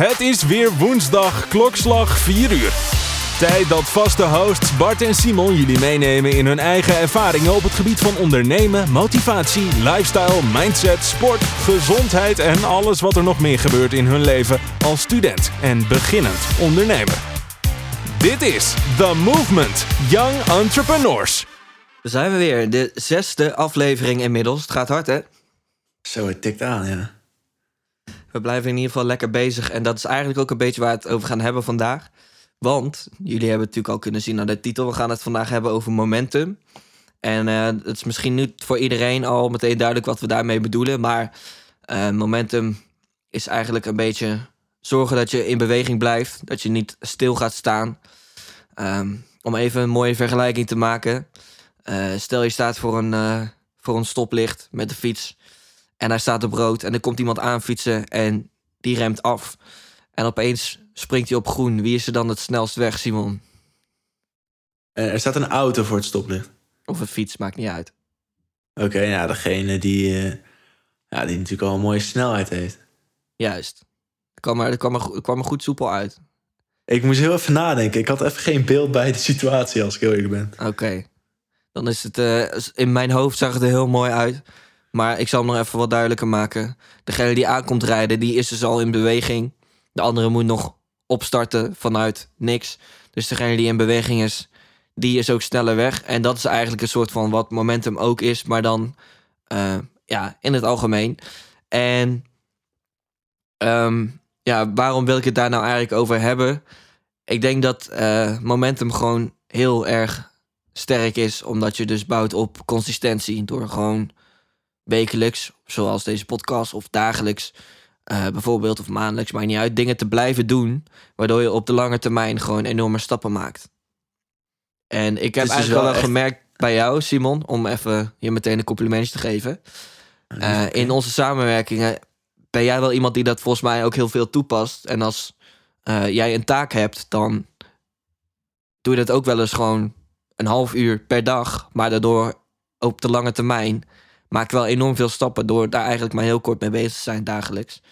Het is weer woensdag, klokslag 4 uur. Tijd dat vaste hosts Bart en Simon jullie meenemen in hun eigen ervaringen op het gebied van ondernemen, motivatie, lifestyle, mindset, sport, gezondheid en alles wat er nog meer gebeurt in hun leven als student en beginnend ondernemer. Dit is The Movement Young Entrepreneurs. Daar zijn we weer. De zesde aflevering inmiddels. Het gaat hard, hè? Zo, het tikt aan, ja. We blijven in ieder geval lekker bezig. En dat is eigenlijk ook een beetje waar we het over gaan hebben vandaag. Want jullie hebben natuurlijk al kunnen zien aan de titel. We gaan het vandaag hebben over momentum. En uh, het is misschien niet voor iedereen al meteen duidelijk wat we daarmee bedoelen. Maar uh, momentum is eigenlijk een beetje zorgen dat je in beweging blijft. Dat je niet stil gaat staan. Um, om even een mooie vergelijking te maken. Uh, stel je staat voor een, voor een stoplicht met de fiets. En hij staat op rood en er komt iemand aanfietsen en die remt af. En opeens springt hij op groen. Wie is er dan het snelst weg, Simon? Uh, er staat een auto voor het stoplicht. Of een fiets, maakt niet uit. Oké, okay, ja, degene die, uh, ja, die natuurlijk al een mooie snelheid heeft. Juist. Dat kwam er, dat kwam er, kwam er goed soepel uit. Ik moest heel even nadenken. Ik had even geen beeld bij de situatie, als ik heel eerlijk ben. Oké. Okay. Dan is het... Uh, in mijn hoofd zag het er heel mooi uit. Maar ik zal hem nog even wat duidelijker maken. Degene die aankomt rijden, die is dus al in beweging. De andere moet nog opstarten vanuit niks. Dus degene die in beweging is, die is ook sneller weg. En dat is eigenlijk een soort van wat momentum ook is, maar dan uh, ja, in het algemeen. En um, ja, waarom wil ik het daar nou eigenlijk over hebben? Ik denk dat uh, momentum gewoon heel erg sterk is, omdat je dus bouwt op consistentie. Door gewoon wekelijks, zoals deze podcast, of dagelijks uh, bijvoorbeeld, of maandelijks, maakt niet uit, dingen te blijven doen, waardoor je op de lange termijn gewoon enorme stappen maakt. En ik heb dus eigenlijk wel, wel gemerkt bij jou, Simon, om even je meteen een complimentje te geven. Uh, in onze samenwerkingen ben jij wel iemand die dat volgens mij ook heel veel toepast. En als uh, jij een taak hebt, dan doe je dat ook wel eens gewoon een half uur per dag. Maar daardoor op de lange termijn maak wel enorm veel stappen door daar eigenlijk maar heel kort mee bezig te zijn dagelijks.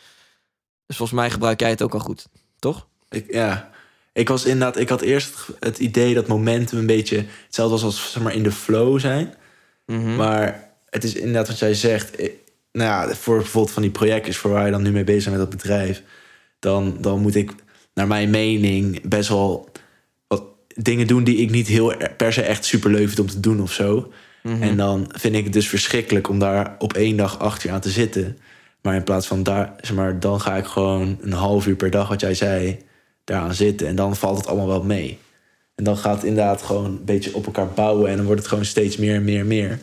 Dus volgens mij gebruik jij het ook al goed, toch? Ik, ja, ik was inderdaad, ik had eerst het idee dat momentum een beetje hetzelfde was als zeg maar in de flow zijn. Mm -hmm. Maar het is inderdaad wat jij zegt. Ik, nou ja, voor bijvoorbeeld van die projectjes voor waar je dan nu mee bezig bent met dat bedrijf, dan, dan moet ik naar mijn mening best wel wat dingen doen die ik niet heel per se echt super leuk vind om te doen of zo. Mm -hmm. En dan vind ik het dus verschrikkelijk om daar op één dag achter je aan te zitten. Maar in plaats van daar, zeg maar, dan ga ik gewoon een half uur per dag, wat jij zei, daaraan zitten. En dan valt het allemaal wel mee. En dan gaat het inderdaad gewoon een beetje op elkaar bouwen. En dan wordt het gewoon steeds meer en meer en meer.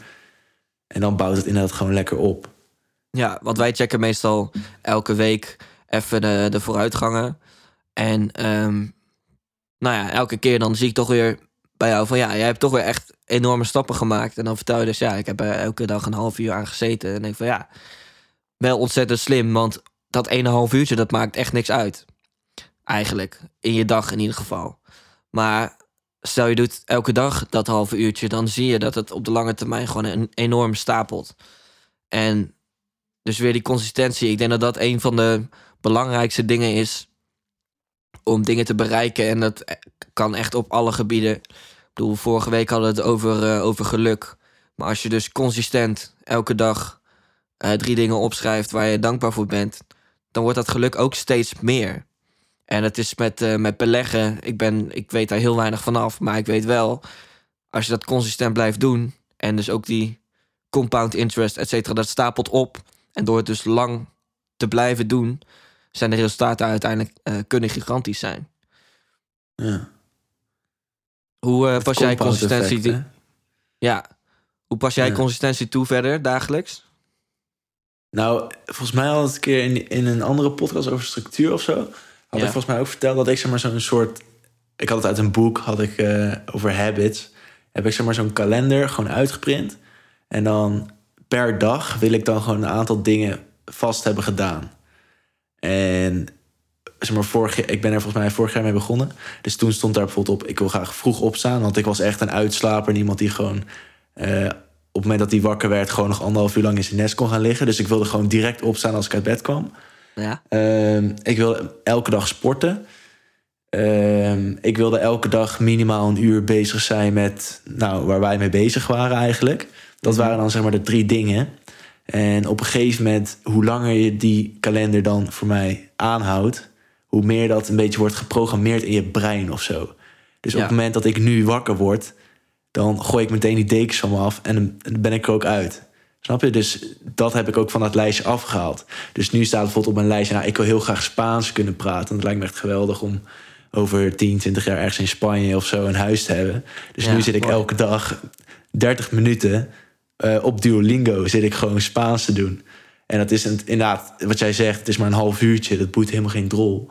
En dan bouwt het inderdaad gewoon lekker op. Ja, want wij checken meestal elke week even de, de vooruitgangen. En um, nou ja, elke keer dan zie ik toch weer bij jou van ja, jij hebt toch weer echt enorme stappen gemaakt. En dan vertel je dus ja, ik heb er elke dag een half uur aan gezeten. En denk van ja, wel ontzettend slim, want dat ene half uurtje, dat maakt echt niks uit. Eigenlijk, in je dag in ieder geval. Maar stel je doet elke dag dat halve uurtje, dan zie je dat het op de lange termijn gewoon een enorm stapelt. En dus weer die consistentie. Ik denk dat dat een van de belangrijkste dingen is om dingen te bereiken. En dat kan echt op alle gebieden. Bedoel, vorige week hadden we het over, uh, over geluk. Maar als je dus consistent elke dag uh, drie dingen opschrijft waar je dankbaar voor bent, dan wordt dat geluk ook steeds meer. En het is met, uh, met beleggen, ik, ben, ik weet daar heel weinig vanaf, maar ik weet wel, als je dat consistent blijft doen en dus ook die compound interest, et cetera, dat stapelt op. En door het dus lang te blijven doen, zijn de resultaten uiteindelijk kunnen gigantisch zijn. Ja. Hoe uh, pas jij consistentie toe? Ja. Hoe pas jij ja. consistentie toe verder dagelijks? Nou, volgens mij had het een keer in, in een andere podcast over structuur of zo. Had ja. ik volgens mij ook verteld dat ik zeg maar zo'n soort. Ik had het uit een boek, had ik uh, over habits. Heb ik zeg maar zo'n kalender gewoon uitgeprint. En dan per dag wil ik dan gewoon een aantal dingen vast hebben gedaan. En zeg maar, vorig, ik ben er volgens mij vorig jaar mee begonnen. Dus toen stond daar bijvoorbeeld op: ik wil graag vroeg opstaan. Want ik was echt een uitslaper en iemand die gewoon. Uh, op het moment dat hij wakker werd, gewoon nog anderhalf uur lang in zijn nest kon gaan liggen. Dus ik wilde gewoon direct opstaan als ik uit bed kwam. Ja. Ehm, ik wilde elke dag sporten. Ehm, ik wilde elke dag minimaal een uur bezig zijn met nou, waar wij mee bezig waren eigenlijk. Dat Mhm. waren dan zeg maar de drie dingen. En op een gegeven moment, hoe langer je die kalender dan voor mij aanhoudt, hoe meer dat een beetje wordt geprogrammeerd in je brein of zo. Dus op het moment dat ik nu wakker word, dan gooi ik meteen die dekens van me af en dan- ben ik er ook uit. Snap je? Dus dat heb ik ook van dat lijstje afgehaald. Dus nu staat bijvoorbeeld op mijn lijstje... Nou, ik wil heel graag Spaans kunnen praten. Het lijkt me echt geweldig om over 10, 20 jaar... ergens in Spanje of zo een huis te hebben. Dus Ja, nu zit ik mooi. elke dag 30 minuten... eh, op Duolingo zit ik gewoon Spaans te doen. En dat is een, inderdaad, wat jij zegt, het is maar een half uurtje. Dat boeit helemaal geen drol.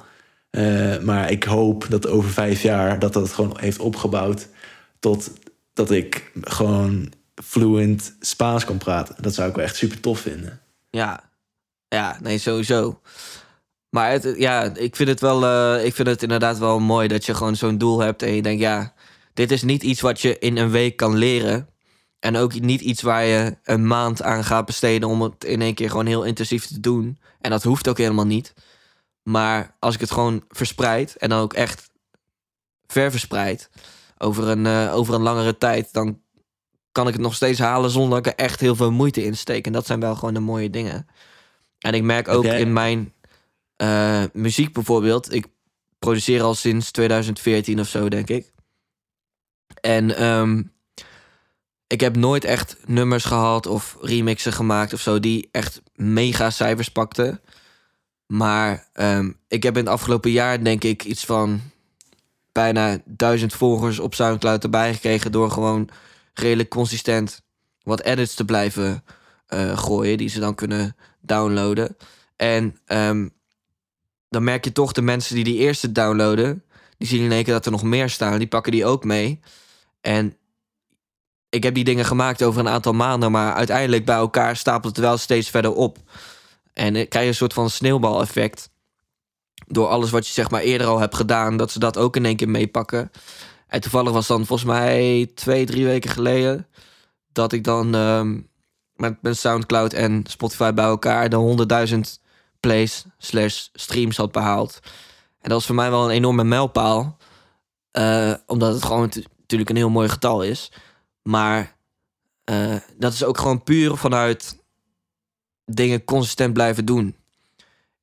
Eh, maar ik hoop dat over vijf jaar... dat dat gewoon heeft opgebouwd... tot dat ik gewoon fluent Spaans kan praten. Dat zou ik wel echt super tof vinden. Ja, ja, nee, sowieso. Maar het, ja, ik vind het wel, eh, ik vind het inderdaad wel mooi dat je gewoon zo'n doel hebt en je denkt, ja, dit is niet iets wat je in een week kan leren. En ook niet iets waar je een maand aan gaat besteden om het in één keer gewoon heel intensief te doen. En dat hoeft ook helemaal niet. Maar als ik het gewoon verspreid en dan ook echt ver verspreid over een, eh, over een langere tijd, dan kan ik het nog steeds halen zonder dat ik er echt heel veel moeite in steek. En dat zijn wel gewoon de mooie dingen. En ik merk ook in mijn eh, muziek bijvoorbeeld. Ik produceer al sinds 2014 of zo, denk ik. En ehm, ik heb nooit echt nummers gehad of remixen gemaakt of zo die echt mega cijfers pakten. Maar ehm, ik heb in het afgelopen jaar denk ik iets van bijna duizend volgers op Soundcloud erbij gekregen door gewoon redelijk consistent wat edits te blijven eh, gooien die ze dan kunnen downloaden. En ehm, dan merk je toch de mensen die die eerste downloaden, die zien in één keer dat er nog meer staan, die pakken die ook mee. En ik heb die dingen gemaakt over een aantal maanden, maar uiteindelijk bij elkaar stapelt het wel steeds verder op. En ik krijg je een soort van sneeuwbaleffect. Door alles wat je zeg maar eerder al hebt gedaan, dat ze dat ook in één keer meepakken. En toevallig was dan volgens mij twee, drie weken geleden dat ik dan ehm, met mijn Soundcloud en Spotify bij elkaar de 100.000 plays slash streams had behaald. En dat was voor mij wel een enorme mijlpaal. eh, omdat het gewoon natuurlijk een heel mooi getal is. Maar eh, dat is ook gewoon puur vanuit dingen consistent blijven doen.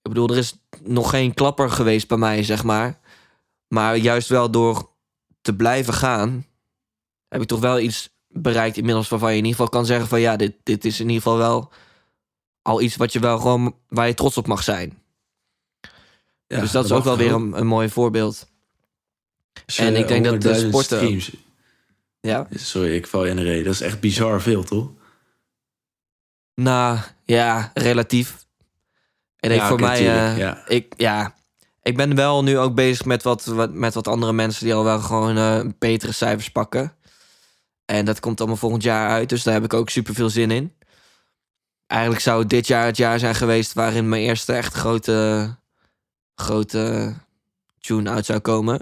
Ik bedoel, er is nog geen klapper geweest bij mij, zeg maar. Maar juist wel door te blijven gaan, heb ik toch wel iets bereikt inmiddels waarvan je in ieder geval kan zeggen van ja, dit, dit is in ieder geval wel al iets wat je wel gewoon waar je trots op mag zijn. Ja, dus dat is ook wel weer een, een mooi voorbeeld. En ik denk dat de 100.000 sporten- streams- Ja. Sorry, ik val je in de reden. Dat is echt bizar veel, toch? Nou, ja, relatief. Ik denk Ja, voor mij, tuurlijk, eh, ja. ik, ja, ik ben wel nu ook bezig met wat, wat, met wat andere mensen die al wel gewoon eh, betere cijfers pakken. En dat komt allemaal volgend jaar uit, dus daar heb ik ook super veel zin in. Eigenlijk zou dit jaar het jaar zijn geweest waarin mijn eerste echt grote, grote tune uit zou komen.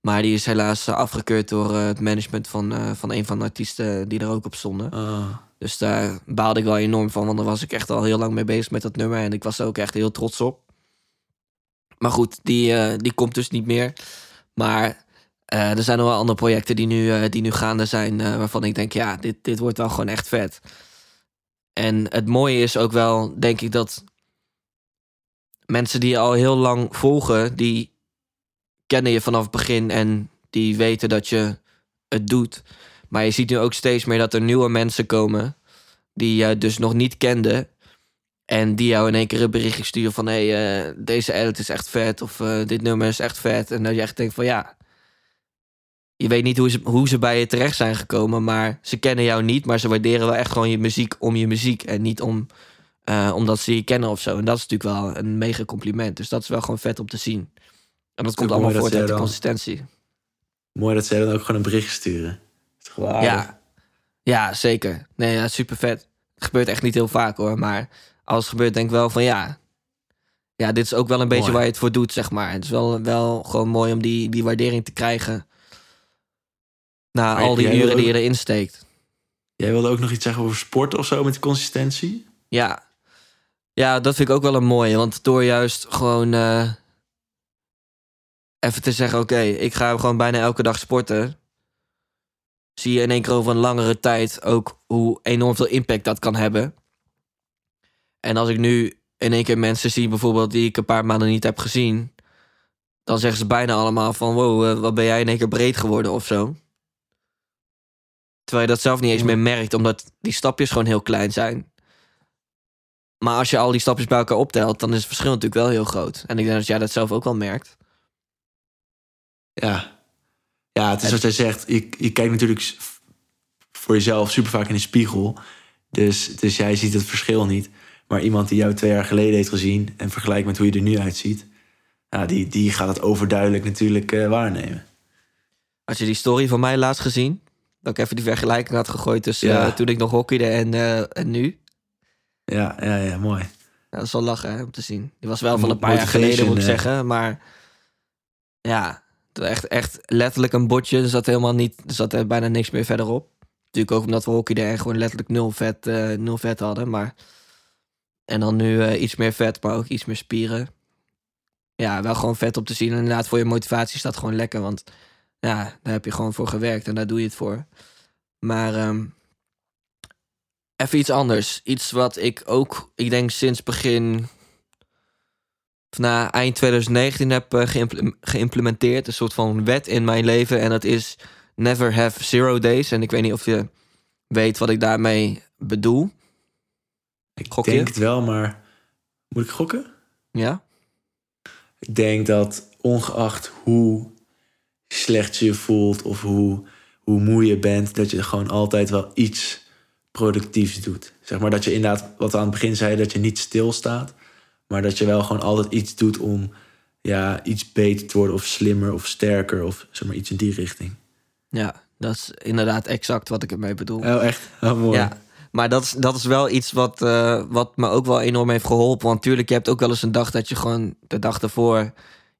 Maar die is helaas eh, afgekeurd door het management van, van een van de artiesten die er ook op stonden. Ah, Dus daar baalde ik wel enorm van, want daar was ik echt al heel lang mee bezig met dat nummer. En ik was er ook echt heel trots op. Maar goed, die, eh, die komt dus niet meer. Maar eh, er zijn nog wel andere projecten die nu, eh, die nu gaande zijn, waarvan ik denk, ja, dit, dit wordt wel gewoon echt vet. En het mooie is ook wel, denk ik, dat mensen die je al heel lang volgen, die kennen je vanaf het begin en die weten dat je het doet. Maar je ziet nu ook steeds meer dat er nieuwe mensen komen die je dus nog niet kende. En die jou in één keer een berichtje sturen van... hé, hey, eh, deze edit is echt vet of eh, dit nummer is echt vet. En dat je echt denkt van ja... Je weet niet hoe ze, hoe ze bij je terecht zijn gekomen, maar ze kennen jou niet. Maar ze waarderen wel echt gewoon je muziek om je muziek. En niet om, eh, omdat ze je kennen of zo. En dat is natuurlijk wel een mega compliment. Dus dat is wel gewoon vet om te zien. En dat komt allemaal voort uit de consistentie. mooi dat zij dan ook gewoon een bericht sturen. Ja, ja zeker. Nee, ja, super vet. Het gebeurt echt niet heel vaak hoor. Maar als het gebeurt, denk ik wel van ja. Ja, dit is ook wel een beetje waar je het voor doet, zeg maar. Het is wel, wel gewoon mooi om die, die waardering te krijgen. Na Maar al die uren die je erin steekt. Jij wilde ook nog iets zeggen over sport of zo met consistentie? Ja. Ja, dat vind ik ook wel een mooie. Want door juist gewoon eh, even te zeggen: oké, ik ga gewoon bijna elke dag sporten. Zie je in één keer over een langere tijd ook hoe enorm veel impact dat kan hebben. En als ik nu in één keer mensen zie, bijvoorbeeld, die ik een paar maanden niet heb gezien. Dan zeggen ze bijna allemaal van wow, eh, wat ben jij in één keer breed geworden of zo. Terwijl je dat zelf niet eens meer merkt, omdat die stapjes gewoon heel klein zijn. Maar als je al die stapjes bij elkaar optelt, dan is het verschil natuurlijk wel heel groot. En ik denk dat jij dat zelf ook wel merkt. Ja, ja het is wat jij zegt. Je, je kijkt natuurlijk voor jezelf super vaak in de spiegel. Dus, dus jij ziet het verschil niet. Maar iemand die jou twee jaar geleden heeft gezien en vergelijkt met hoe je er nu uitziet, die, die gaat het overduidelijk natuurlijk eh, waarnemen. Had je die story van mij laatst gezien? Dat ik even die vergelijking had gegooid tussen Ja. eh, toen ik nog hockeyde en, eh, en nu. Ja, ja, ja, mooi. Ja, dat is wel lachen hè, om te zien. Die was wel van een paar jaar geleden, moet ik zeggen. Maar ja, echt, echt letterlijk een botje. Er zat helemaal niet, er zat er bijna niks meer verderop. Natuurlijk ook omdat we hockeyden en gewoon letterlijk nul vet, eh, nul vet hadden. Maar... En dan nu eh, iets meer vet, maar ook iets meer spieren. Ja, wel gewoon vet om te zien. En inderdaad, voor je motivatie dat gewoon lekker. Want ja, daar heb je gewoon voor gewerkt en daar doe je het voor. Maar ehm, even iets anders. Iets wat ik ook, ik denk sinds begin, na eind 2019 heb geïmple- geïmplementeerd. Een soort van wet in mijn leven. En dat is never have zero days. En ik weet niet of je weet wat ik daarmee bedoel. Ik Gok je? denk het wel, maar moet ik gokken? Ja? Ik denk dat ongeacht hoe slecht je je voelt of hoe, hoe moe je bent, dat je gewoon altijd wel iets productiefs doet. Zeg maar dat je inderdaad, wat we aan het begin zeiden, dat je niet stilstaat, maar dat je wel gewoon altijd iets doet om ja, iets beter te worden of slimmer of sterker of zeg maar iets in die richting. Ja, dat is inderdaad exact wat ik ermee bedoel. Oh, echt? Oh, mooi. Ja, maar dat is, dat is wel iets wat, eh, wat me ook wel enorm heeft geholpen. Want tuurlijk, je hebt ook wel eens een dag dat je gewoon de dag ervoor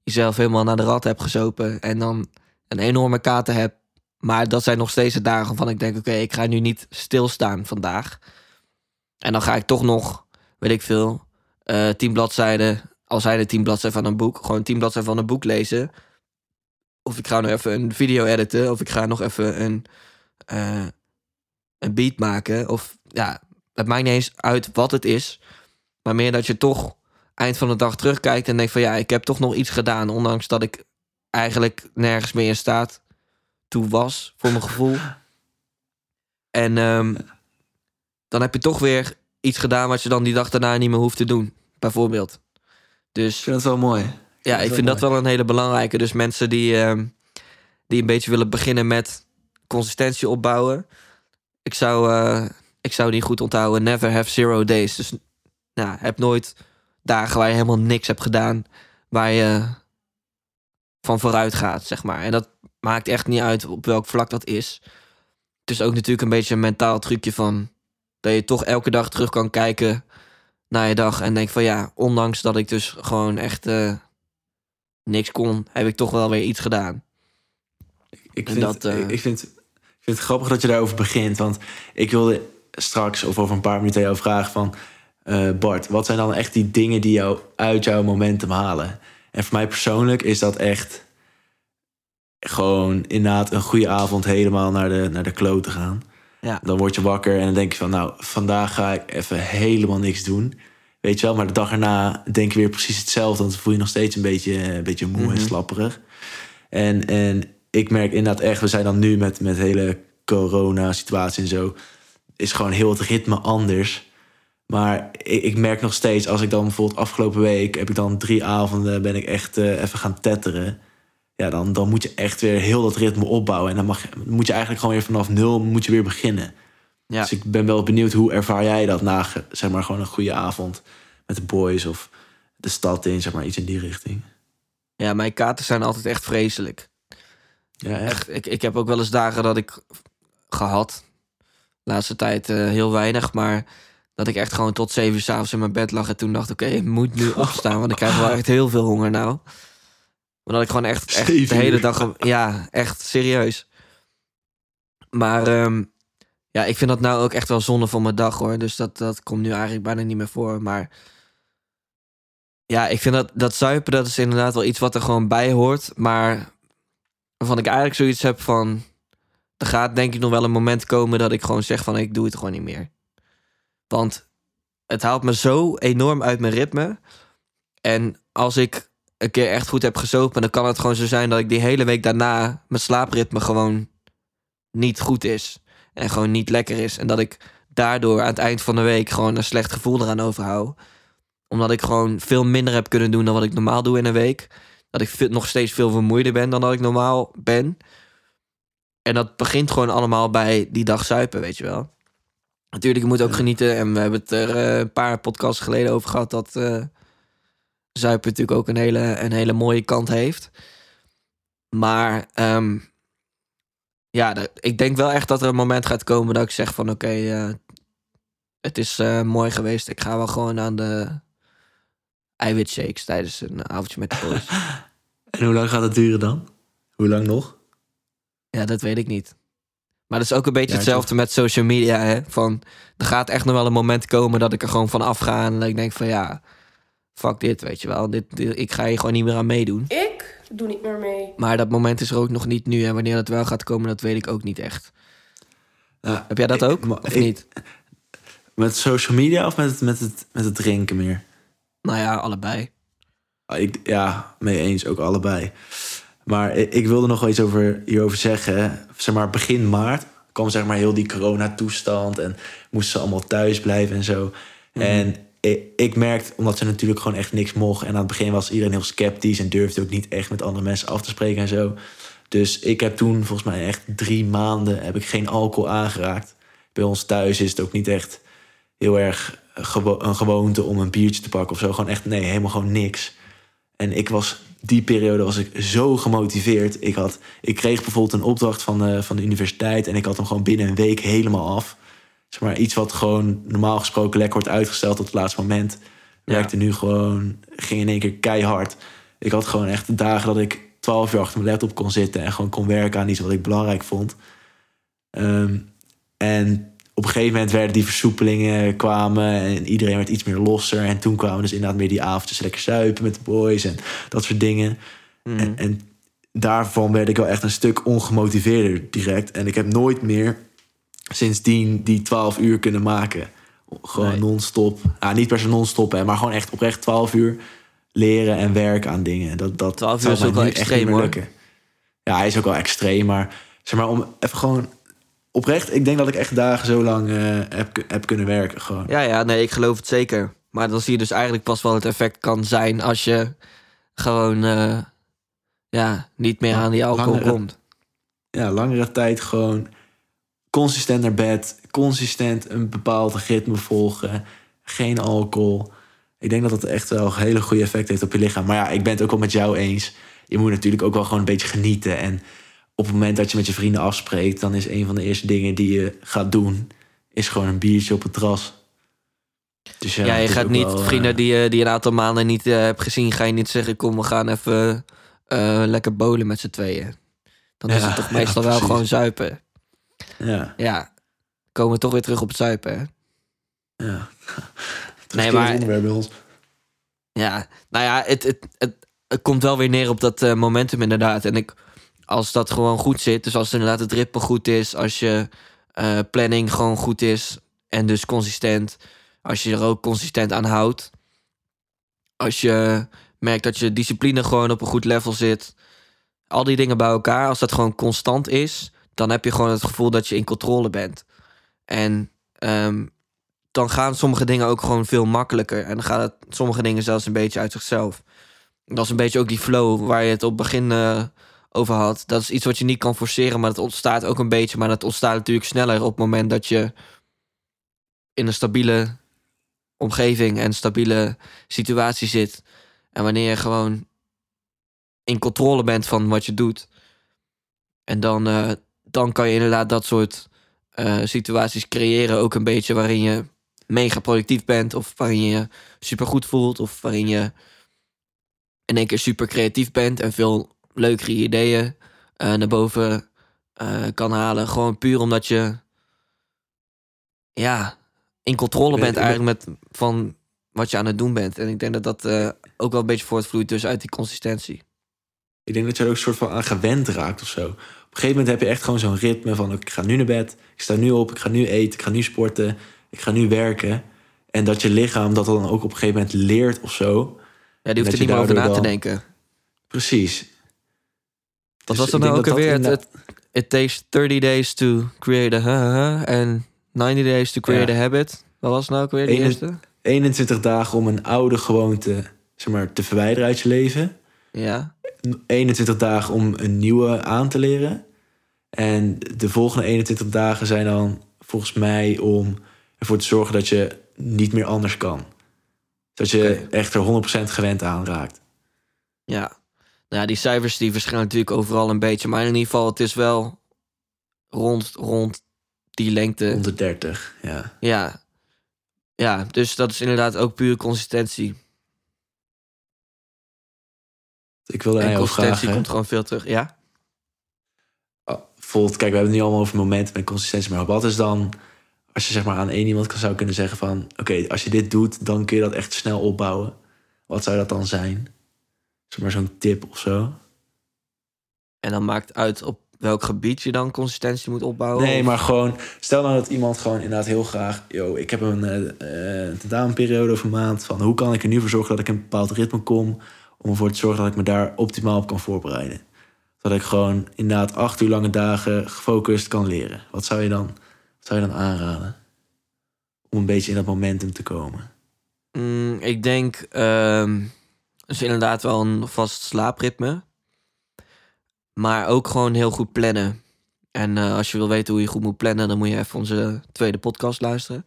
jezelf helemaal naar de rat hebt gezopen. En dan een enorme kater hebt. Maar dat zijn nog steeds de dagen waarvan ik denk, oké, ik ga nu niet stilstaan vandaag. En dan ga ik toch nog, weet ik veel, eh tien bladzijden, al zijn het tien bladzijden van een boek, gewoon tien bladzijden van een boek lezen. Of ik ga nog even een video editen, of ik ga nog even een, eh, een beat maken. Of ja, het maakt niet eens uit wat het is. Maar meer dat je toch eind van de dag terugkijkt en denkt van ja, ik heb toch nog iets gedaan. Ondanks dat ik eigenlijk nergens meer in staat toe was, voor mijn gevoel. En ehm, dan heb je toch weer iets gedaan wat je dan die dag daarna niet meer hoeft te doen. Bijvoorbeeld. Ik Dus vind dat wel mooi. ja, ik vind dat mooi. wel een hele belangrijke. Dus mensen die, ehm, die een beetje willen beginnen met consistentie opbouwen. Ik zou, eh, ik zou die goed onthouden. Never have zero days. Dus nou, heb nooit dagen waar je helemaal niks hebt gedaan. Waar je van vooruit gaat, zeg maar. En dat maakt echt niet uit op welk vlak dat is. Het is ook natuurlijk een beetje een mentaal trucje van... dat je toch elke dag terug kan kijken naar je dag... en denk van ja, ondanks dat ik dus gewoon echt eh, niks kon... heb ik toch wel weer iets gedaan. Ik vind, dat, eh, ik, vind, ik vind het grappig dat je daarover begint. Want ik wilde straks of over een paar minuten jou vragen van... eh, Bart, wat zijn dan echt die dingen die jou uit jouw momentum halen? En voor mij persoonlijk is dat echt... gewoon inderdaad een goede avond helemaal naar de, naar de kloot te gaan. Ja. Dan word je wakker en dan denk je van... nou, vandaag ga ik even helemaal niks doen. Weet je wel, maar de dag erna denk je weer precies hetzelfde. Want dan voel je nog steeds een beetje, een beetje moe en Mhm. slapperig. En, en ik merk inderdaad echt, we zijn dan nu met, met hele corona-situatie en zo, is gewoon heel het ritme anders. Maar ik, ik merk nog steeds, als ik dan bijvoorbeeld afgelopen week heb ik dan drie avonden, ben ik echt eh, even gaan tetteren. Ja, dan, dan moet je echt weer heel dat ritme opbouwen. En dan mag, moet je eigenlijk gewoon weer vanaf nul moet je weer beginnen. Ja. Dus ik ben wel benieuwd, hoe ervaar jij dat na zeg maar, gewoon een goede avond met de boys of de stad in, zeg maar, iets in die richting? Ja, mijn katen zijn altijd echt vreselijk. Ja, echt. Echt, ik, ik heb ook wel eens dagen dat ik gehad. Laatste tijd eh, heel weinig, maar dat ik echt gewoon tot zeven uur s'avonds in mijn bed lag en toen dacht, oké, ik moet nu opstaan, want ik krijg wel echt heel veel honger nou. Maar dat ik gewoon echt, echt de hele dag, ja, echt serieus. Maar ehm, ja, ik vind dat nou ook echt wel zonde van mijn dag hoor. Dus dat, dat komt nu eigenlijk bijna niet meer voor. Maar Ja, ik vind dat, dat zuipen, dat is inderdaad wel iets wat er gewoon bij hoort. Maar waarvan ik eigenlijk zoiets heb van... Er gaat denk ik nog wel een moment komen dat ik gewoon zeg van... Ik doe het gewoon niet meer. Want het haalt me zo enorm uit mijn ritme. En als ik een keer echt goed heb gezopen... dan kan het gewoon zo zijn dat ik die hele week daarna... mijn slaapritme gewoon niet goed is. En gewoon niet lekker is. En dat ik daardoor aan het eind van de week... gewoon een slecht gevoel eraan overhoud omdat ik gewoon veel minder heb kunnen doen dan wat ik normaal doe in een week. Dat ik nog steeds veel vermoeider ben dan dat ik normaal ben. En dat begint gewoon allemaal bij die dag zuipen, weet je wel. Natuurlijk, je moet ook genieten. En we hebben het er uh, een paar podcasts geleden over gehad... dat uh, zuipen natuurlijk ook een hele, een hele mooie kant heeft. Maar um, ja, ik denk wel echt dat er een moment gaat komen... dat ik zeg van oké, okay, uh, het is mooi geweest. Ik ga wel gewoon aan de eiwitshakes tijdens een avondje met de boys. en hoe lang gaat het duren dan? Hoe lang nog? Ja, dat weet ik niet. Maar dat is ook een beetje hetzelfde met social media. Hè? Van, er gaat echt nog wel een moment komen dat ik er gewoon van afga. En dat ik denk van ja, fuck dit, weet je wel. Dit, ik ga hier gewoon niet meer aan meedoen. Ik doe niet meer mee. Maar dat moment is er ook nog niet nu. En wanneer dat wel gaat komen, dat weet ik ook niet echt. Heb jij dat ook? Ik, of niet? Met social media of met het, met, het, met het drinken meer? Nou ja, allebei. Ah, ik, ja, mee eens, ook allebei. Maar ik, ik wilde nog wel iets over, hierover zeggen. Zeg maar, begin maart kwam zeg maar heel die coronatoestand... en moesten ze allemaal thuis blijven en zo. Mhm. En ik, merkte, omdat ze natuurlijk gewoon echt niks mochten... en aan het begin was iedereen heel sceptisch... en durfde ook niet echt met andere mensen af te spreken en zo. Dus ik heb toen volgens mij echt drie maanden... heb ik geen alcohol aangeraakt. Bij ons thuis is het ook niet echt heel erg een gewoonte om een biertje te pakken of zo. Gewoon echt, nee, helemaal gewoon niks. En ik was, die periode was ik zo gemotiveerd. Ik, had, ik kreeg bijvoorbeeld een opdracht van de, van de universiteit... en ik had hem gewoon binnen een week helemaal af. Zeg maar iets wat gewoon normaal gesproken lekker wordt uitgesteld tot het laatste moment. Werkte nu gewoon, ging in één keer keihard. Ik had gewoon echt dagen dat ik twaalf uur achter mijn laptop kon zitten... en gewoon kon werken aan iets wat ik belangrijk vond. Ehm, en op een gegeven moment werden die versoepelingen kwamen en iedereen werd iets meer losser. En toen kwamen dus inderdaad meer die avondjes lekker zuipen met de boys en dat soort dingen. Mhm. En, en, daarvan werd ik wel echt een stuk ongemotiveerder direct. En ik heb nooit meer sindsdien die 12 uur kunnen maken. Gewoon non-stop. Niet per se non-stop, hè, maar gewoon echt oprecht 12 uur leren en werken aan dingen. Dat, dat 12 uur is ook wel extreem hoor. Lukken. Ja, hij is ook wel extreem, maar zeg maar om even gewoon oprecht, ik denk dat ik echt dagen zo lang uh, heb, heb kunnen werken. Gewoon. Ja, ja, nee, ik geloof het zeker. Maar dan zie je dus eigenlijk pas wel het effect kan zijn als je gewoon uh, ja, niet meer aan die alcohol komt. Ja, langere tijd gewoon consistent naar bed, consistent een bepaald ritme volgen, geen alcohol. Ik denk dat dat echt wel een hele goede effect heeft op je lichaam. Maar ja, ik ben het ook wel met jou eens. Je moet natuurlijk ook wel gewoon een beetje genieten en op het moment dat je met je vrienden afspreekt, dan is een van de eerste dingen die je gaat doen, is gewoon een biertje op het terras. Dus ja, ja je gaat niet vrienden uh, die, die een aantal maanden niet uh, hebt gezien, ga je niet zeggen: kom, we gaan even uh, lekker bolen met z'n tweeën. Dan is het toch meestal wel gewoon zuipen. Ja. Ja, komen we toch weer terug op het zuipen. Hè? Ja. nee, maar. bij ons. Ja, nou ja, het, het, het, het komt wel weer neer op dat momentum inderdaad. En ik als dat gewoon goed zit, dus als inderdaad het ritme goed is, als je uh, planning gewoon goed is en dus consistent, als je er ook consistent aan houdt, als je merkt dat je discipline gewoon op een goed level zit, al die dingen bij elkaar, als dat gewoon constant is, dan heb je gewoon het gevoel dat je in controle bent. En um, dan gaan sommige dingen ook gewoon veel makkelijker. En dan gaan het, sommige dingen zelfs een beetje uit zichzelf. Dat is een beetje ook die flow waar je het op begin uh, over had. Dat is iets wat je niet kan forceren, maar het ontstaat ook een beetje. Maar dat ontstaat natuurlijk sneller op het moment dat je in een stabiele omgeving en stabiele situatie zit. En wanneer je gewoon in controle bent van wat je doet. En dan, uh, dan kan je inderdaad dat soort uh, situaties creëren. Ook een beetje waarin je mega productief bent. Of waarin je je super goed voelt. Of waarin je in één keer super creatief bent en veel leukere ideeën uh, naar boven uh, kan halen. Gewoon puur omdat je ja, in controle bent eigenlijk met van wat je aan het doen bent. En ik denk dat dat ook wel een beetje voortvloeit dus uit die consistentie. Ik denk dat je er ook een soort van aan gewend raakt of zo. Op een gegeven moment heb je echt gewoon zo'n ritme van... ik ga nu naar bed, ik sta nu op, ik ga nu eten, ik ga nu sporten... ik ga nu werken. En dat je lichaam dat dan ook op een gegeven moment leert of zo. Ja, die hoeft dat er niet meer over na te dan- denken. Precies. Dus was ik dan denk nou ook dat dat alweer? Het, het- it takes 30 days to create a ha ha en 90 days to create Ja. a habit. Wat was nou ook weer de Ene- eerste? 21 dagen om een oude gewoonte zeg maar, te verwijderen uit je leven. Ja. 21 dagen om een nieuwe aan te leren. En de volgende 21 dagen zijn dan volgens mij om ervoor te zorgen dat je niet meer anders kan. Dat je Oké. echt er 100% gewend aan raakt. Ja. Nou ja, die cijfers die verschillen natuurlijk overal een beetje. Maar in ieder geval, het is wel rond, rond die lengte. Rond de 30, ja. Ja. Ja, dus dat is inderdaad ook puur consistentie. Ik wilde En jou consistentie komt gewoon veel terug. Ja? Oh, Bijvoorbeeld, kijk, we hebben het nu allemaal over momenten met consistentie. Maar wat is dan, als je zeg maar aan één iemand zou kunnen zeggen van... Oké, als je dit doet, dan kun je dat echt snel opbouwen. Wat zou dat dan zijn? Zeg maar zo'n tip of zo. En dan maakt uit op welk gebied je dan consistentie moet opbouwen. Nee, maar gewoon, stel nou dat iemand gewoon inderdaad heel graag, yo, ik heb een eh, eh, tentamenperiode of een maand van hoe kan ik er nu voor zorgen dat ik in een bepaald ritme kom, om ervoor te zorgen dat ik me daar optimaal op kan voorbereiden. Dat ik gewoon inderdaad acht uur lange dagen gefocust kan leren. Wat zou je dan, zou je dan aanraden? Om een beetje in dat momentum te komen. Mm, ik denk ehm dus inderdaad wel een vast slaapritme. Maar ook gewoon heel goed plannen. En eh, als je wil weten hoe je goed moet plannen, dan moet je even onze tweede podcast luisteren.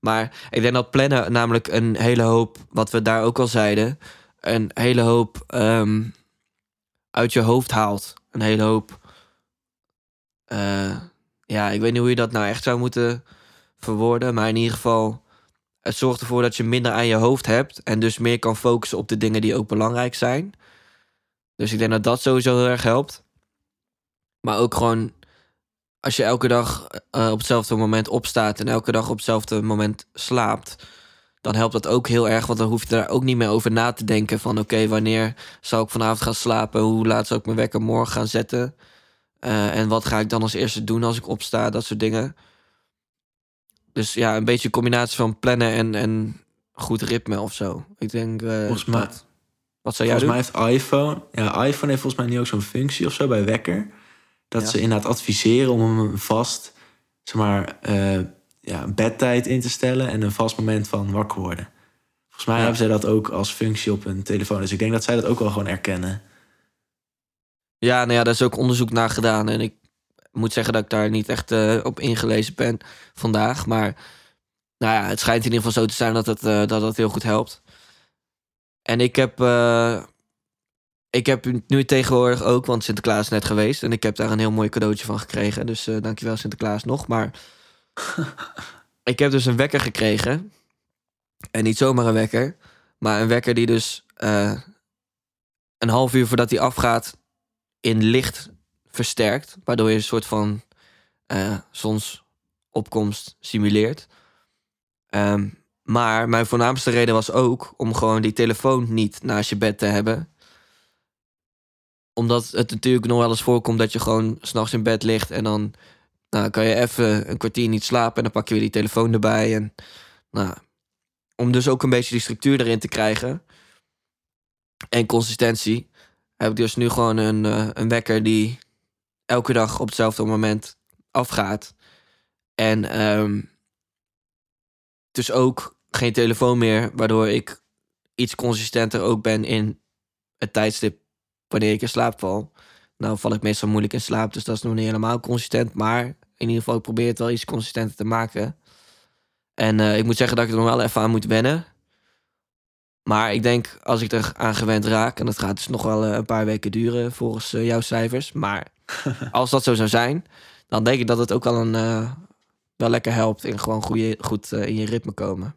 Maar ik denk dat plannen namelijk een hele hoop, wat we daar ook al zeiden, een hele hoop ehm, uit je hoofd haalt. Een hele hoop. eh, ja, ik weet niet hoe je dat nou echt zou moeten verwoorden. Maar in ieder geval, het zorgt ervoor dat je minder aan je hoofd hebt. En dus meer kan focussen op de dingen die ook belangrijk zijn. Dus ik denk dat dat sowieso heel erg helpt. Maar ook gewoon, als je elke dag eh, op hetzelfde moment opstaat en elke dag op hetzelfde moment slaapt, dan helpt dat ook heel erg. Want dan hoef je daar ook niet meer over na te denken van oké, wanneer zal ik vanavond gaan slapen? Hoe laat zal ik mijn wekker morgen gaan zetten? Eh, en wat ga ik dan als eerste doen als ik opsta? Dat soort dingen. Dus ja, een beetje een combinatie van plannen en, en goed ritme of zo. Ik denk. eh, Volgens mij- dat. Wat zou jij Volgens doen? mij heeft iPhone, ja, iPhone heeft volgens mij nu ook zo'n functie of zo bij wekker. Dat Ja. ze inderdaad adviseren om hem vast, zeg maar, eh, ja, een bedtijd in te stellen en een vast moment van wakker worden. Volgens mij Ja. hebben zij dat ook als functie op hun telefoon. Dus ik denk dat zij dat ook wel gewoon erkennen. Ja, nou ja, daar is ook onderzoek naar gedaan. En ik moet zeggen dat ik daar niet echt eh, op ingelezen ben vandaag. Maar nou ja, het schijnt in ieder geval zo te zijn dat het, eh, dat het heel goed helpt. En ik heb, eh, ik heb nu tegenwoordig ook, want Sinterklaas is net geweest. En ik heb daar een heel mooi cadeautje van gekregen. Dus dankjewel Sinterklaas nog. Maar ik heb dus een wekker gekregen. En niet zomaar een wekker. Maar een wekker die dus eh, een half uur voordat hij afgaat in licht versterkt. Waardoor je een soort van eh, zonsopkomst simuleert. Ehm, maar mijn voornaamste reden was ook om gewoon die telefoon niet naast je bed te hebben. Omdat het natuurlijk nog wel eens voorkomt dat je gewoon s'nachts in bed ligt en dan nou, kan je even een kwartier niet slapen en dan pak je weer die telefoon erbij. En, nou, om dus ook een beetje die structuur erin te krijgen en consistentie, heb ik dus nu gewoon een, eh, een wekker die elke dag op hetzelfde moment afgaat. En ehm, dus ook geen telefoon meer, waardoor ik iets consistenter ook ben in het tijdstip wanneer ik in slaap val. Nou val ik meestal moeilijk in slaap, dus dat is nog niet helemaal consistent. Maar in ieder geval, ik probeer het wel iets consistenter te maken. En eh, ik moet zeggen dat ik er nog wel even aan moet wennen. Maar ik denk, als ik er aan gewend raak... en dat gaat dus nog wel eh, een paar weken duren volgens eh, jouw cijfers... maar als dat zo zou zijn... dan denk ik dat het ook wel, een, wel lekker helpt... in gewoon goeie, goed in je ritme komen.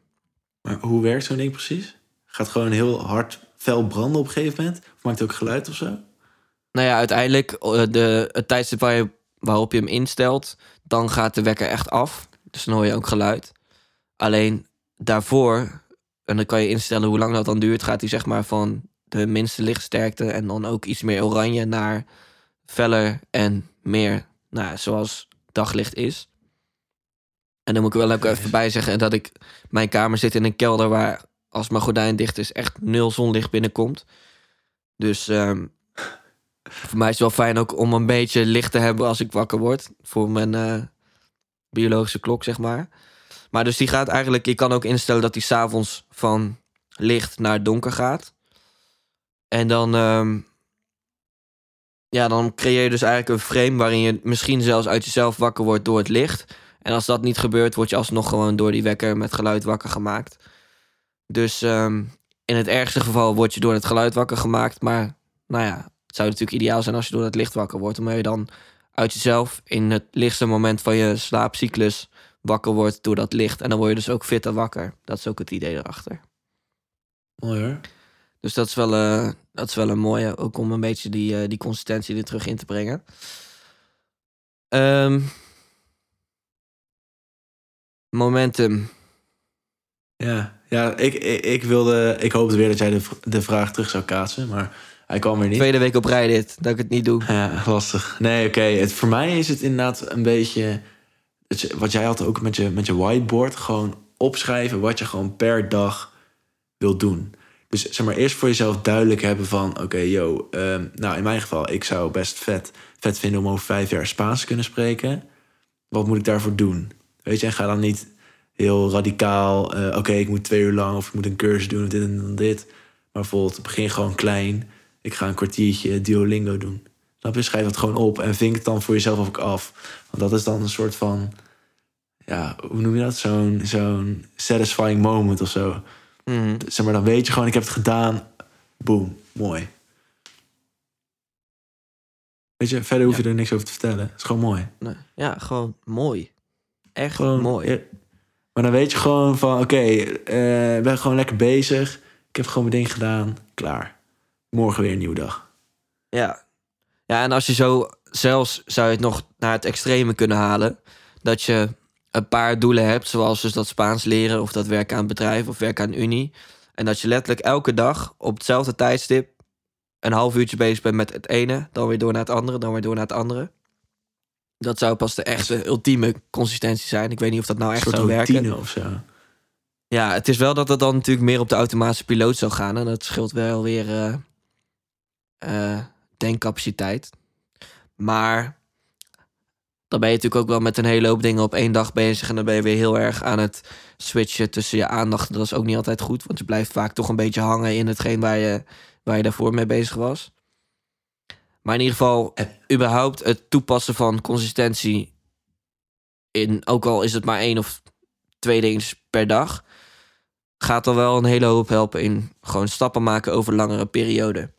Maar hoe werkt zo'n ding precies? Gaat gewoon heel hard fel branden op een gegeven moment? Of maakt het ook geluid of zo? Nou ja, uiteindelijk de, het tijdstip waar je, waarop je hem instelt... dan gaat de wekker echt af. Dus dan hoor je ook geluid. Alleen daarvoor En dan kan je instellen hoe lang dat dan duurt. Gaat hij zeg maar van de minste lichtsterkte en dan ook iets meer oranje naar feller en meer, nou, zoals daglicht is. En dan moet ik wel ook even bij zeggen dat ik... Mijn kamer zit in een kelder waar als mijn gordijn dicht is echt nul zonlicht binnenkomt. Dus ehm, voor mij is het wel fijn ook om een beetje licht te hebben als ik wakker word. Voor mijn eh, biologische klok, zeg maar. Maar dus die gaat eigenlijk... Je kan ook instellen dat die s'avonds van licht naar donker gaat. En dan... ehm, ja, dan creëer je dus eigenlijk een frame waarin je misschien zelfs uit jezelf wakker wordt door het licht. En als dat niet gebeurt, word je alsnog gewoon door die wekker met geluid wakker gemaakt. Dus ehm, in het ergste geval word je door het geluid wakker gemaakt. Maar nou ja, het zou natuurlijk ideaal zijn als je door het licht wakker wordt. Omdat je dan uit jezelf in het lichtste moment van je slaapcyclus wakker wordt door dat licht. En dan word je dus ook fitter wakker. Dat is ook het idee erachter. Mooi hoor. Dus dat is wel, eh, dat is wel een mooie, ook om een beetje die, eh, die consistentie er terug in te brengen. Ehm, momentum. Ja, ja ik, ik, ik wilde... Ik hoopte weer dat jij de, de vraag terug zou kaatsen, maar hij kwam weer niet. Tweede week op rij dit, dat ik het niet doe. Ja, lastig. Nee, oké. Voor mij is het inderdaad een beetje... Wat jij had ook met je, met je whiteboard. Gewoon opschrijven wat je gewoon per dag wil doen. Dus zeg maar eerst voor jezelf duidelijk hebben van... Oké, yo, ehm, nou in mijn geval... Ik zou best vet, vet vinden om over vijf jaar Spaans te kunnen spreken. Wat moet ik daarvoor doen? Weet je, en ga dan niet heel radicaal... eh, Oké, ik moet twee uur lang of ik moet een cursus doen of dit en dit. Maar bijvoorbeeld begin gewoon klein. Ik ga een kwartiertje Duolingo doen. Snap je? Schrijf dat gewoon op en vink het dan voor jezelf ook af. Want dat is dan een soort van... Ja, hoe noem je dat? Zo'n zo'n satisfying moment of zo. Mhm. Zeg maar, dan weet je gewoon, ik heb het gedaan. Boom, mooi. Weet je, verder hoef je er niks over te vertellen. Het is gewoon mooi. Nee. Ja, gewoon mooi. Echt Gewoon mooi. ja. Maar dan weet je gewoon van, oké, eh, ik ben gewoon lekker bezig. Ik heb gewoon mijn ding gedaan. Klaar. Morgen weer een nieuwe dag. Ja. Ja, en als je zo zelfs zou je het nog naar het extreme kunnen halen. Dat je een paar doelen hebt, zoals dus dat Spaans leren of dat werken aan het bedrijf of werken aan Unie. En dat je letterlijk elke dag op hetzelfde tijdstip een half uurtje bezig bent met het ene, dan weer door naar het andere, dan weer door naar het andere. Dat zou pas de echte ultieme consistentie zijn. Ik weet niet of dat nou echt zou werken. of zo. Ja, het is wel dat het dan natuurlijk meer op de automatische piloot zou gaan. En dat scheelt wel weer eh, eh, denkcapaciteit. Maar dan ben je natuurlijk ook wel met een hele hoop dingen op één dag bezig. En dan ben je weer heel erg aan het switchen tussen je aandacht. Dat is ook niet altijd goed, want je blijft vaak toch een beetje hangen in hetgeen waar je, waar je daarvoor mee bezig was. Maar in ieder geval, überhaupt het toepassen van consistentie in, ook al is het maar één of twee dingen per dag, gaat al wel een hele hoop helpen in gewoon stappen maken over langere perioden.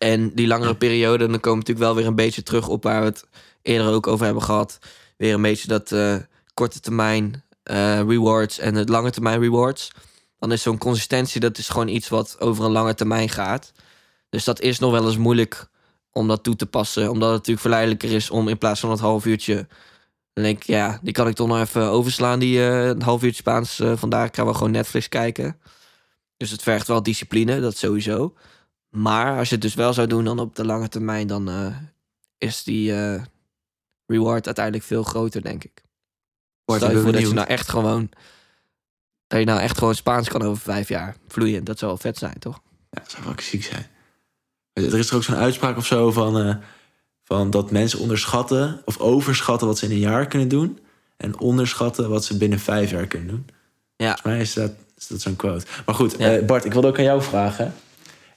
En die langere periode, dan komen we natuurlijk wel weer een beetje terug op waar we het eerder ook over hebben gehad. Weer een beetje dat eh, korte termijn eh, rewards en het lange termijn rewards. Dan is zo'n consistentie, dat is gewoon iets wat over een lange termijn gaat. Dus dat is nog wel eens moeilijk om dat toe te passen. Omdat het natuurlijk verleidelijker is om in plaats van dat half uurtje... Dan denk ik, ja, die kan ik toch nog even overslaan, die eh, een half uurtje Spaans. vandaag ik ga wel gewoon Netflix kijken. Dus het vergt wel discipline, dat sowieso. Maar als je het dus wel zou doen dan op de lange termijn... dan eh, is die eh, reward uiteindelijk veel groter, denk ik. Bart, Stel je voor dat je nou echt gewoon... Dat je nou echt gewoon Spaans kan over vijf jaar. Vloeiend, dat zou wel vet zijn, toch? Ja, dat zou wel ziek zijn. Er is er ook zo'n uitspraak of zo van, eh, van dat mensen onderschatten of overschatten wat ze in een jaar kunnen doen. En onderschatten wat ze binnen vijf jaar kunnen doen. Ja. Volgens mij is dat, is dat zo'n quote. Maar goed, Ja. Bart, ik wilde ook aan jou vragen.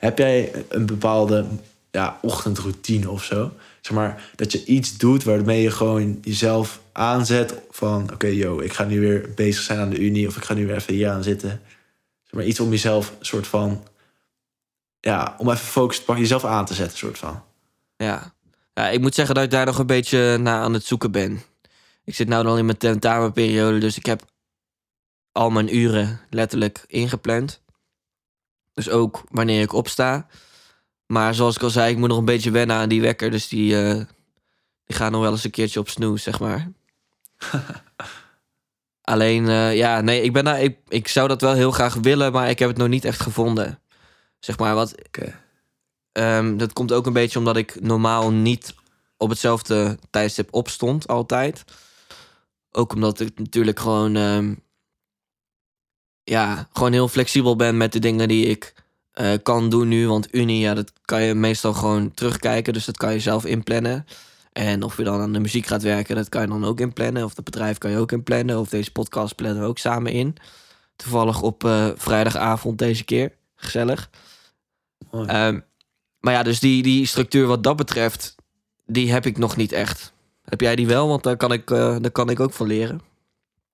Heb jij een bepaalde ja, ochtendroutine of zo? Zeg maar, dat je iets doet waarmee je gewoon jezelf aanzet van... oké, yo, ik ga nu weer bezig zijn aan de unie... of ik ga nu weer even hier aan zitten. Zeg maar, iets om jezelf soort van... Ja, om even focus te jezelf aan te zetten, soort van. Ja. ja, ik moet zeggen dat ik daar nog een beetje naar aan het zoeken ben. Ik zit nou al in mijn tentamenperiode, dus ik heb al mijn uren letterlijk ingepland. Dus ook wanneer ik opsta. Maar zoals ik al zei, ik moet nog een beetje wennen aan die wekker. Dus die, eh, die gaat nog wel eens een keertje op snoes, zeg maar. Alleen, eh, ja, nee, ik, ben daar, ik, ik zou dat wel heel graag willen, maar ik heb het nog niet echt gevonden. Zeg maar, wat. Oké. Ehm, dat komt ook een beetje omdat ik normaal niet op hetzelfde tijdstip opstond, altijd. Ook omdat ik natuurlijk gewoon. ehm, ja, gewoon heel flexibel ben met de dingen die ik eh, kan doen nu. Want Unie, ja, dat kan je meestal gewoon terugkijken. Dus dat kan je zelf inplannen. En of je dan aan de muziek gaat werken, dat kan je dan ook inplannen. Of dat bedrijf kan je ook inplannen. Of deze podcast plannen we ook samen in. Toevallig op eh, vrijdagavond deze keer. Gezellig. Ehm, maar ja, dus die, die structuur wat dat betreft, die heb ik nog niet echt. Heb jij die wel? Want daar kan ik, eh, daar kan ik ook van leren.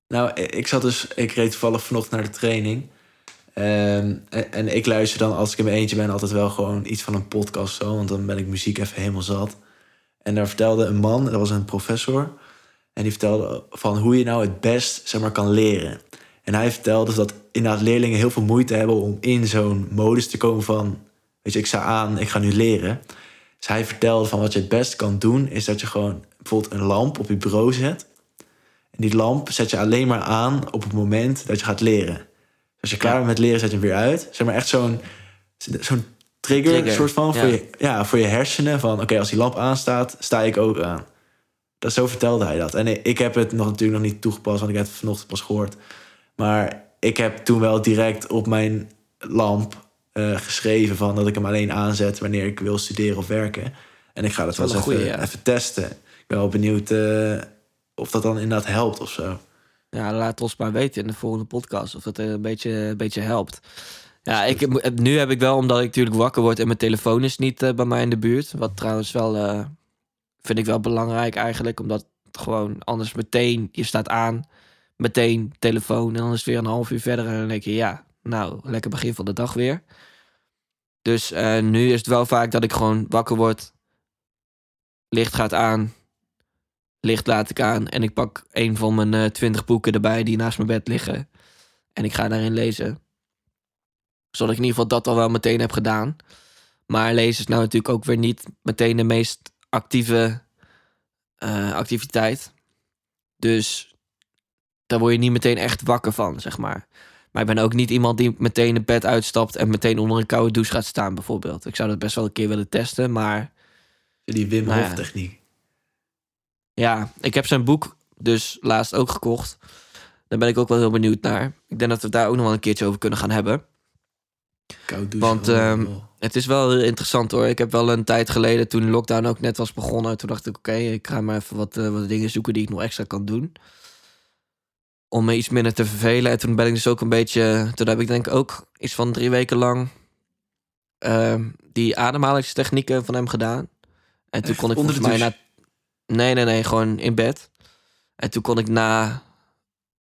Nou, ik zat dus, ik reed toevallig vanochtend naar de training. Ehm, en, en ik luister dan, als ik in mijn eentje ben, altijd wel gewoon iets van een podcast zo. Want dan ben ik muziek even helemaal zat. En daar vertelde een man, dat was een professor. En die vertelde van hoe je nou het best zeg maar, kan leren. En hij vertelde dat inderdaad leerlingen heel veel moeite hebben om in zo'n modus te komen van... Weet je, ik sta aan, ik ga nu leren. Dus hij vertelde van wat je het best kan doen... is dat je gewoon bijvoorbeeld een lamp op je bureau zet. Die lamp zet je alleen maar aan op het moment dat je gaat leren. Dus als je klaar bent met leren, zet je hem weer uit. Zeg maar echt zo'n zo'n trigger, Trigger, soort van voor, je, ja, voor je hersenen. Van oké, als die lamp aanstaat, sta ik ook aan. Dat, zo vertelde hij dat. En ik- heb het nog, natuurlijk nog niet toegepast, want ik heb het vanochtend pas gehoord. Maar ik heb toen wel direct op mijn lamp eh, geschreven van dat ik hem alleen aanzet wanneer ik wil studeren of werken. En ik ga dat Dat wel eens ja. even testen. Ik ben wel benieuwd eh, of dat dan inderdaad helpt of zo. Ja, laat ons maar weten in de volgende podcast of eh, een beetje, een beetje helpt. Ja, ik, heb- nu heb ik wel, omdat ik natuurlijk wakker word en mijn telefoon is niet eh, bij mij in de buurt. Wat trouwens wel, eh, vind ik wel belangrijk eigenlijk. Omdat gewoon anders meteen, je staat aan, meteen telefoon. En dan is het weer een half uur verder en dan denk je, ja, nou, lekker begin van de dag weer. Dus eh, nu is het wel vaak dat ik gewoon wakker word. Licht gaat aan. Licht laat ik aan. En ik pak een van mijn eh, twintig boeken erbij die naast mijn bed liggen. En ik ga daarin lezen. Zodat ik in ieder geval dat al wel meteen heb gedaan. Maar lezen is nou natuurlijk ook weer niet meteen de meest actieve eh, activiteit. Dus daar word je niet meteen echt wakker van, zeg maar. Maar ik ben ook niet iemand die meteen het bed uitstapt en meteen onder een koude douche gaat staan, bijvoorbeeld. Ik zou dat best wel een keer willen testen, maar Die Wim Nou. Hof techniek. Ja, ik heb zijn boek dus laatst ook gekocht. Daar ben ik ook wel heel benieuwd naar. Ik denk dat we daar ook nog wel een keertje over kunnen gaan hebben. Koud douchen. Want, oh, ehm, oh. Het is wel heel interessant hoor. Ik heb wel een tijd geleden, toen de lockdown ook net was begonnen, toen dacht ik: oké, ik ga maar even wat, eh, wat dingen zoeken die ik nog extra kan doen. Om me iets minder te vervelen. En toen ben ik dus ook een beetje. Toen heb ik denk ik ook iets van drie weken lang. ehm, die ademhalingstechnieken van hem gedaan. En toen Echt? kon ik volgens mij na. Nee, nee, nee, gewoon in bed. En toen kon ik na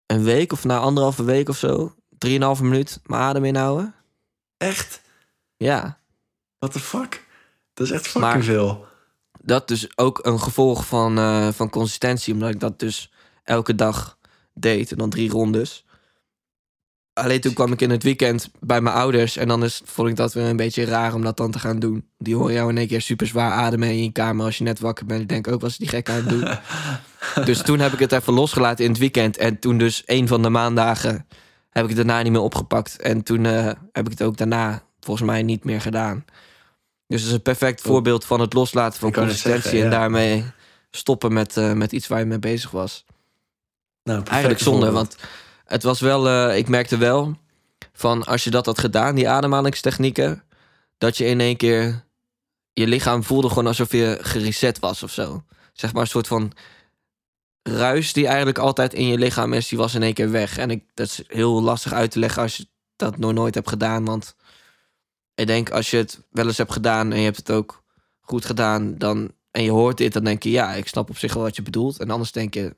een week of na anderhalve week of zo, drieënhalve minuut, mijn adem inhouden. Echt? Ja. What the fuck? Dat is echt fucking Maar- veel. dat dus ook een gevolg van, eh, van consistentie. Omdat ik dat dus elke dag deed. En dan drie rondes. Alleen toen kwam ik in het weekend bij mijn ouders. En dan is, vond ik dat weer een beetje raar om dat dan te gaan doen. Die horen jou in één keer super zwaar ademen in je kamer als je net wakker bent. Ik denk ook, was die gek aan het doen? dus toen heb ik het even losgelaten in het weekend. En toen dus een van de maandagen heb ik het daarna niet meer opgepakt. En toen eh, heb ik het ook daarna volgens mij niet meer gedaan. Dus het is een perfect voorbeeld van het loslaten van consistentie. zeggen, En daarmee stoppen met, eh, met iets waar je mee bezig was. Nou, Eigenlijk zonde, want het was wel, eh, ik merkte wel van als je dat had gedaan, die ademhalingstechnieken, dat je in één keer je lichaam voelde gewoon alsof je gereset was of zo. Zeg maar een soort van ruis die eigenlijk altijd in je lichaam is, die was in één keer weg. En ik, dat is heel lastig uit te leggen als je dat nog nooit hebt gedaan, want ik denk als je het wel eens hebt gedaan en je hebt het ook goed gedaan, dan en je hoort dit, dan denk je ja, ik snap op zich wel wat je bedoelt. En anders denk je,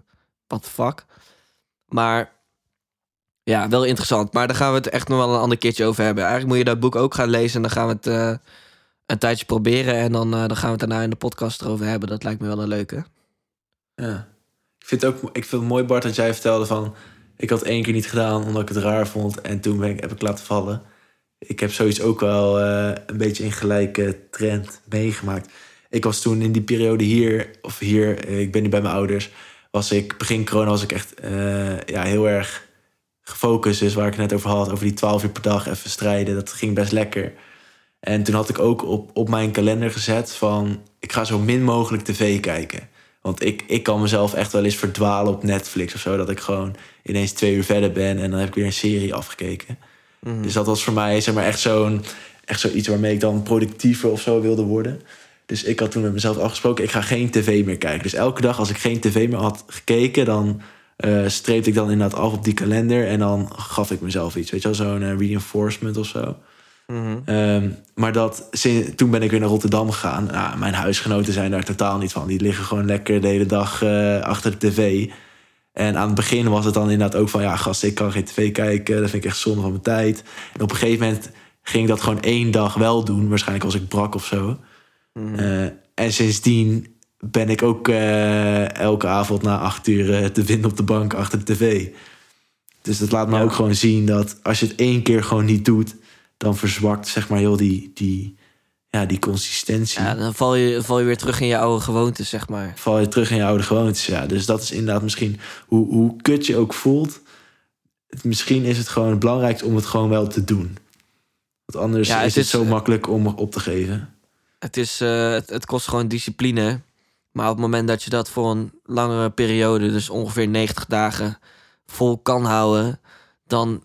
the fuck. Maar ja, wel interessant. Maar daar gaan we het echt nog wel een ander keertje over hebben. Eigenlijk moet je dat boek ook gaan lezen. En dan gaan we het eh, een tijdje proberen. En dan, eh, dan gaan we het daarna in de podcast erover hebben. Dat lijkt me wel een leuke. Ja. Ik vind, het ook, ik vind mooi, Bart, dat jij vertelde van... Ik had één keer niet gedaan omdat ik het raar vond. En toen ben ik, heb ik laten vallen. Ik heb zoiets ook wel eh, een beetje in gelijke trend meegemaakt. Ik was toen in die periode hier, of hier, ik ben nu bij mijn ouders... was ik, begin corona was ik echt ja, heel erg gefocust. Dus waar ik het net over had, over die 12 uur per dag even strijden, dat ging best lekker. En toen had ik ook op, op mijn kalender gezet van... ik ga zo min mogelijk tv kijken. Want ik, ik kan mezelf echt wel eens verdwalen op Netflix of zo. Dat ik gewoon ineens twee uur verder ben en dan heb ik weer een serie afgekeken. Mhm. Dus dat was voor mij zeg maar echt zo'n echt zoiets waarmee ik dan productiever of zo wilde worden. Dus ik had toen met mezelf afgesproken, ik ga geen tv meer kijken. Dus elke dag als ik geen tv meer had gekeken, dan eh streepte ik dan inderdaad af op die kalender. En dan gaf ik mezelf iets, weet je wel, zo'n eh, reinforcement of zo. Mhm. Ehm, maar dat, toen ben ik weer naar Rotterdam gegaan. Nou, mijn huisgenoten zijn daar totaal niet van. Die liggen gewoon lekker de hele dag eh, achter de tv. En aan het begin was het dan inderdaad ook van... ja, gast, ik kan geen tv kijken. Dat vind ik echt zonde van mijn tijd. En op een gegeven moment ging ik dat gewoon één dag wel doen. Waarschijnlijk was ik brak of zo. Eh, en sindsdien ben ik ook eh, elke avond na acht uur eh, te vinden op de bank achter de tv. Dus dat laat me Ja. ook gewoon zien dat als je het één keer gewoon niet doet, dan verzwakt zeg maar heel die, die, ja, die consistentie. Ja, dan val je, val je weer terug in je oude gewoontes, zeg maar. Val je terug in je oude gewoontes. Ja. Dus dat is inderdaad misschien hoe, hoe kut je ook voelt. Het, misschien is het gewoon het belangrijkste om het gewoon wel te doen. Want anders Ja, het is het zo eh, makkelijk om op te geven. Het, is, het, het kost gewoon discipline. Maar op het moment dat je dat voor een langere periode, dus ongeveer 90 dagen, vol kan houden, dan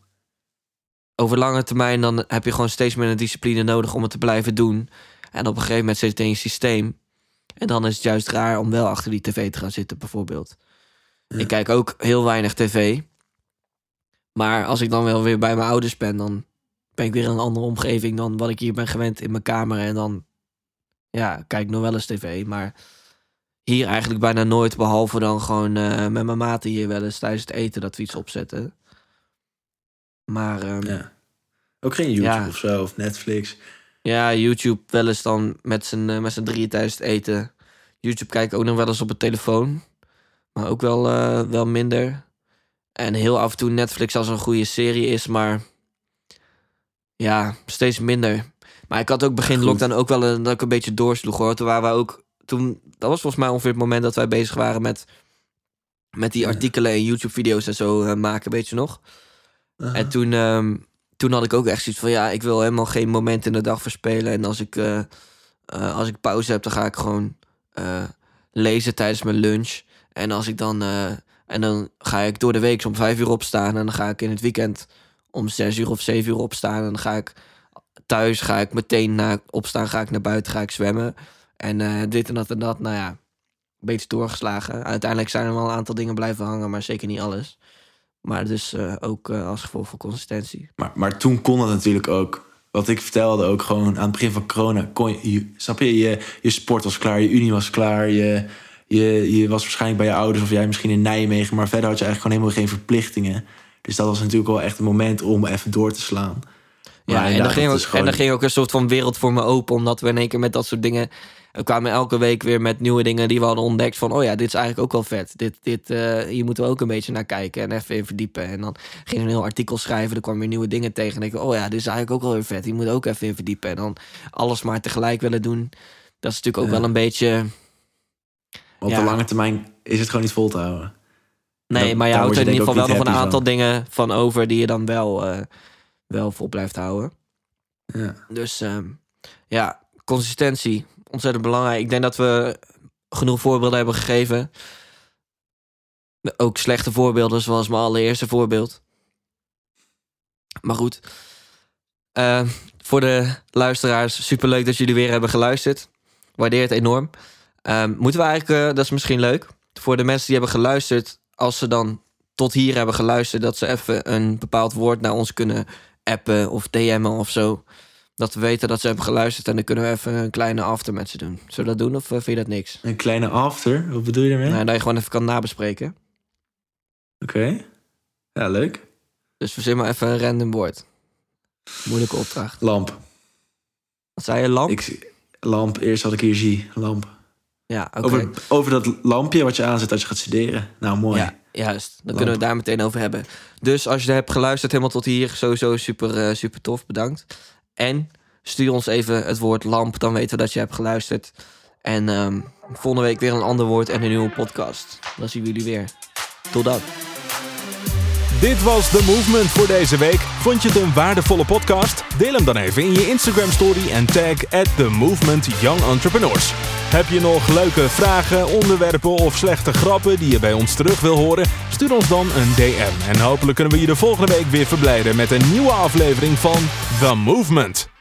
over lange termijn dan heb je gewoon steeds meer discipline nodig om het te blijven doen. En op een gegeven moment zit het in je systeem. En dan is het juist raar om wel achter die tv te gaan zitten, bijvoorbeeld. Ja. Ik kijk ook heel weinig tv. Maar als ik dan wel weer bij mijn ouders ben, dan ben ik weer in een andere omgeving dan wat ik hier ben gewend in mijn kamer. En dan ja, kijk ik nog wel eens tv. Maar hier eigenlijk bijna nooit, behalve dan gewoon eh, met mijn maten hier wel eens tijdens het eten dat we iets opzetten. Maar ehm, ja. Ja. Ook geen YouTube Ja. of zo, of Netflix. YouTube wel eens dan met z'n eh, met z'n drieën tijdens het eten. YouTube kijk ik ook nog wel eens op het telefoon. Maar ook wel, eh, wel minder. En heel af en toe Netflix als een goede serie is, maar ja, steeds minder. Maar ik had ook begin lockdown ook wel een, dat ik een beetje doorsloeg hoor. Toen waren we ook, toen, dat was volgens mij ongeveer het moment dat wij bezig waren met, met die artikelen en YouTube-video's en zo eh, maken, weet je nog? En toen, ehm, toen had ik ook echt zoiets van... ja, ik wil helemaal geen moment in de dag verspelen. En als ik, eh, eh, als ik pauze heb, dan ga ik gewoon lezen tijdens mijn lunch. En als ik dan... en dan ga ik door de week om vijf uur opstaan. En dan ga ik in het weekend om zes uur of zeven uur opstaan. En dan ga ik thuis, ga ik meteen na opstaan, ga ik naar buiten, ga ik zwemmen. En eh, dit en dat en dat, nou ja, een beetje doorgeslagen. Uiteindelijk zijn er wel een aantal dingen blijven hangen, maar zeker niet alles. Maar dus eh, ook eh, als gevolg van consistentie. Maar, maar toen kon dat natuurlijk ook. Wat ik vertelde ook gewoon aan het begin van corona. Kon je, je- snap je? je? Je sport was klaar, je unie was klaar. Je, je, je was waarschijnlijk bij je ouders of jij misschien in Nijmegen. Maar verder had je eigenlijk gewoon helemaal geen verplichtingen. Dus dat was natuurlijk wel echt een moment om even door te slaan. Maar Ja, en dan, ging ook, gewoon- en dan ging ook een soort van wereld voor me open. Omdat we in één keer met dat soort dingen... We kwamen elke week weer met nieuwe dingen die we hadden ontdekt. Van, oh ja, dit is eigenlijk ook wel vet. Dit, dit, eh, hier moeten we ook een beetje naar kijken en even in verdiepen. En dan ging een heel artikel schrijven. Er kwamen weer nieuwe dingen tegen. En ik, oh ja, dit is eigenlijk ook wel weer vet. Hier moet ook even in verdiepen. En dan alles maar tegelijk willen doen. Dat is natuurlijk ook Ja. wel een beetje... Ja. op de lange termijn is het gewoon niet vol te houden. Nee, Dan- maar je houdt er in ieder geval wel nog een aantal dingen van over... die je dan wel, eh, wel vol blijft houden. Ja. Dus ehm, ja, consistentie. Ontzettend belangrijk. Ik denk dat we genoeg voorbeelden hebben gegeven. Ook slechte voorbeelden, zoals mijn allereerste voorbeeld. Maar goed. Eh, voor de luisteraars, superleuk dat jullie weer hebben geluisterd. Waardeer het enorm. Ehm, moeten we eigenlijk, eh, dat is misschien leuk, voor de mensen die hebben geluisterd, als ze dan tot hier hebben geluisterd, dat ze even een bepaald woord naar ons kunnen appen of DM'en of zo. Dat we weten dat ze hebben geluisterd en dan kunnen we even een kleine after met ze doen. Zullen we dat doen of eh, vind je dat niks? Een kleine after, wat bedoel je daarmee? Nou, dat je gewoon even kan nabespreken. Oké. Ja, leuk. Dus verzin maar even een random woord. Moeilijke opdracht. Lamp. Wat zei je, lamp? Ik, lamp, eerst wat ik hier zie. Lamp. ja, oké. Over, over dat lampje wat je aanzet als je gaat studeren. Nou, mooi. Ja, juist. Dan Lamp. kunnen we het daar meteen over hebben. Dus als je hebt geluisterd helemaal tot hier, sowieso super, eh, super tof. Bedankt. En stuur ons even het woord lamp, dan weten we dat je hebt geluisterd. En ehm, volgende week weer een ander woord en een nieuwe podcast. Dan zien we jullie weer. Tot dan. Dit was The Movement voor deze week. Vond je het een waardevolle podcast? Deel hem dan even in je Instagram story en tag at The Movement Young Entrepreneurs. Heb je nog leuke vragen, onderwerpen of slechte grappen die je bij ons terug wil horen? Stuur ons dan een DM en hopelijk kunnen we je de volgende week weer verblijden met een nieuwe aflevering van The Movement.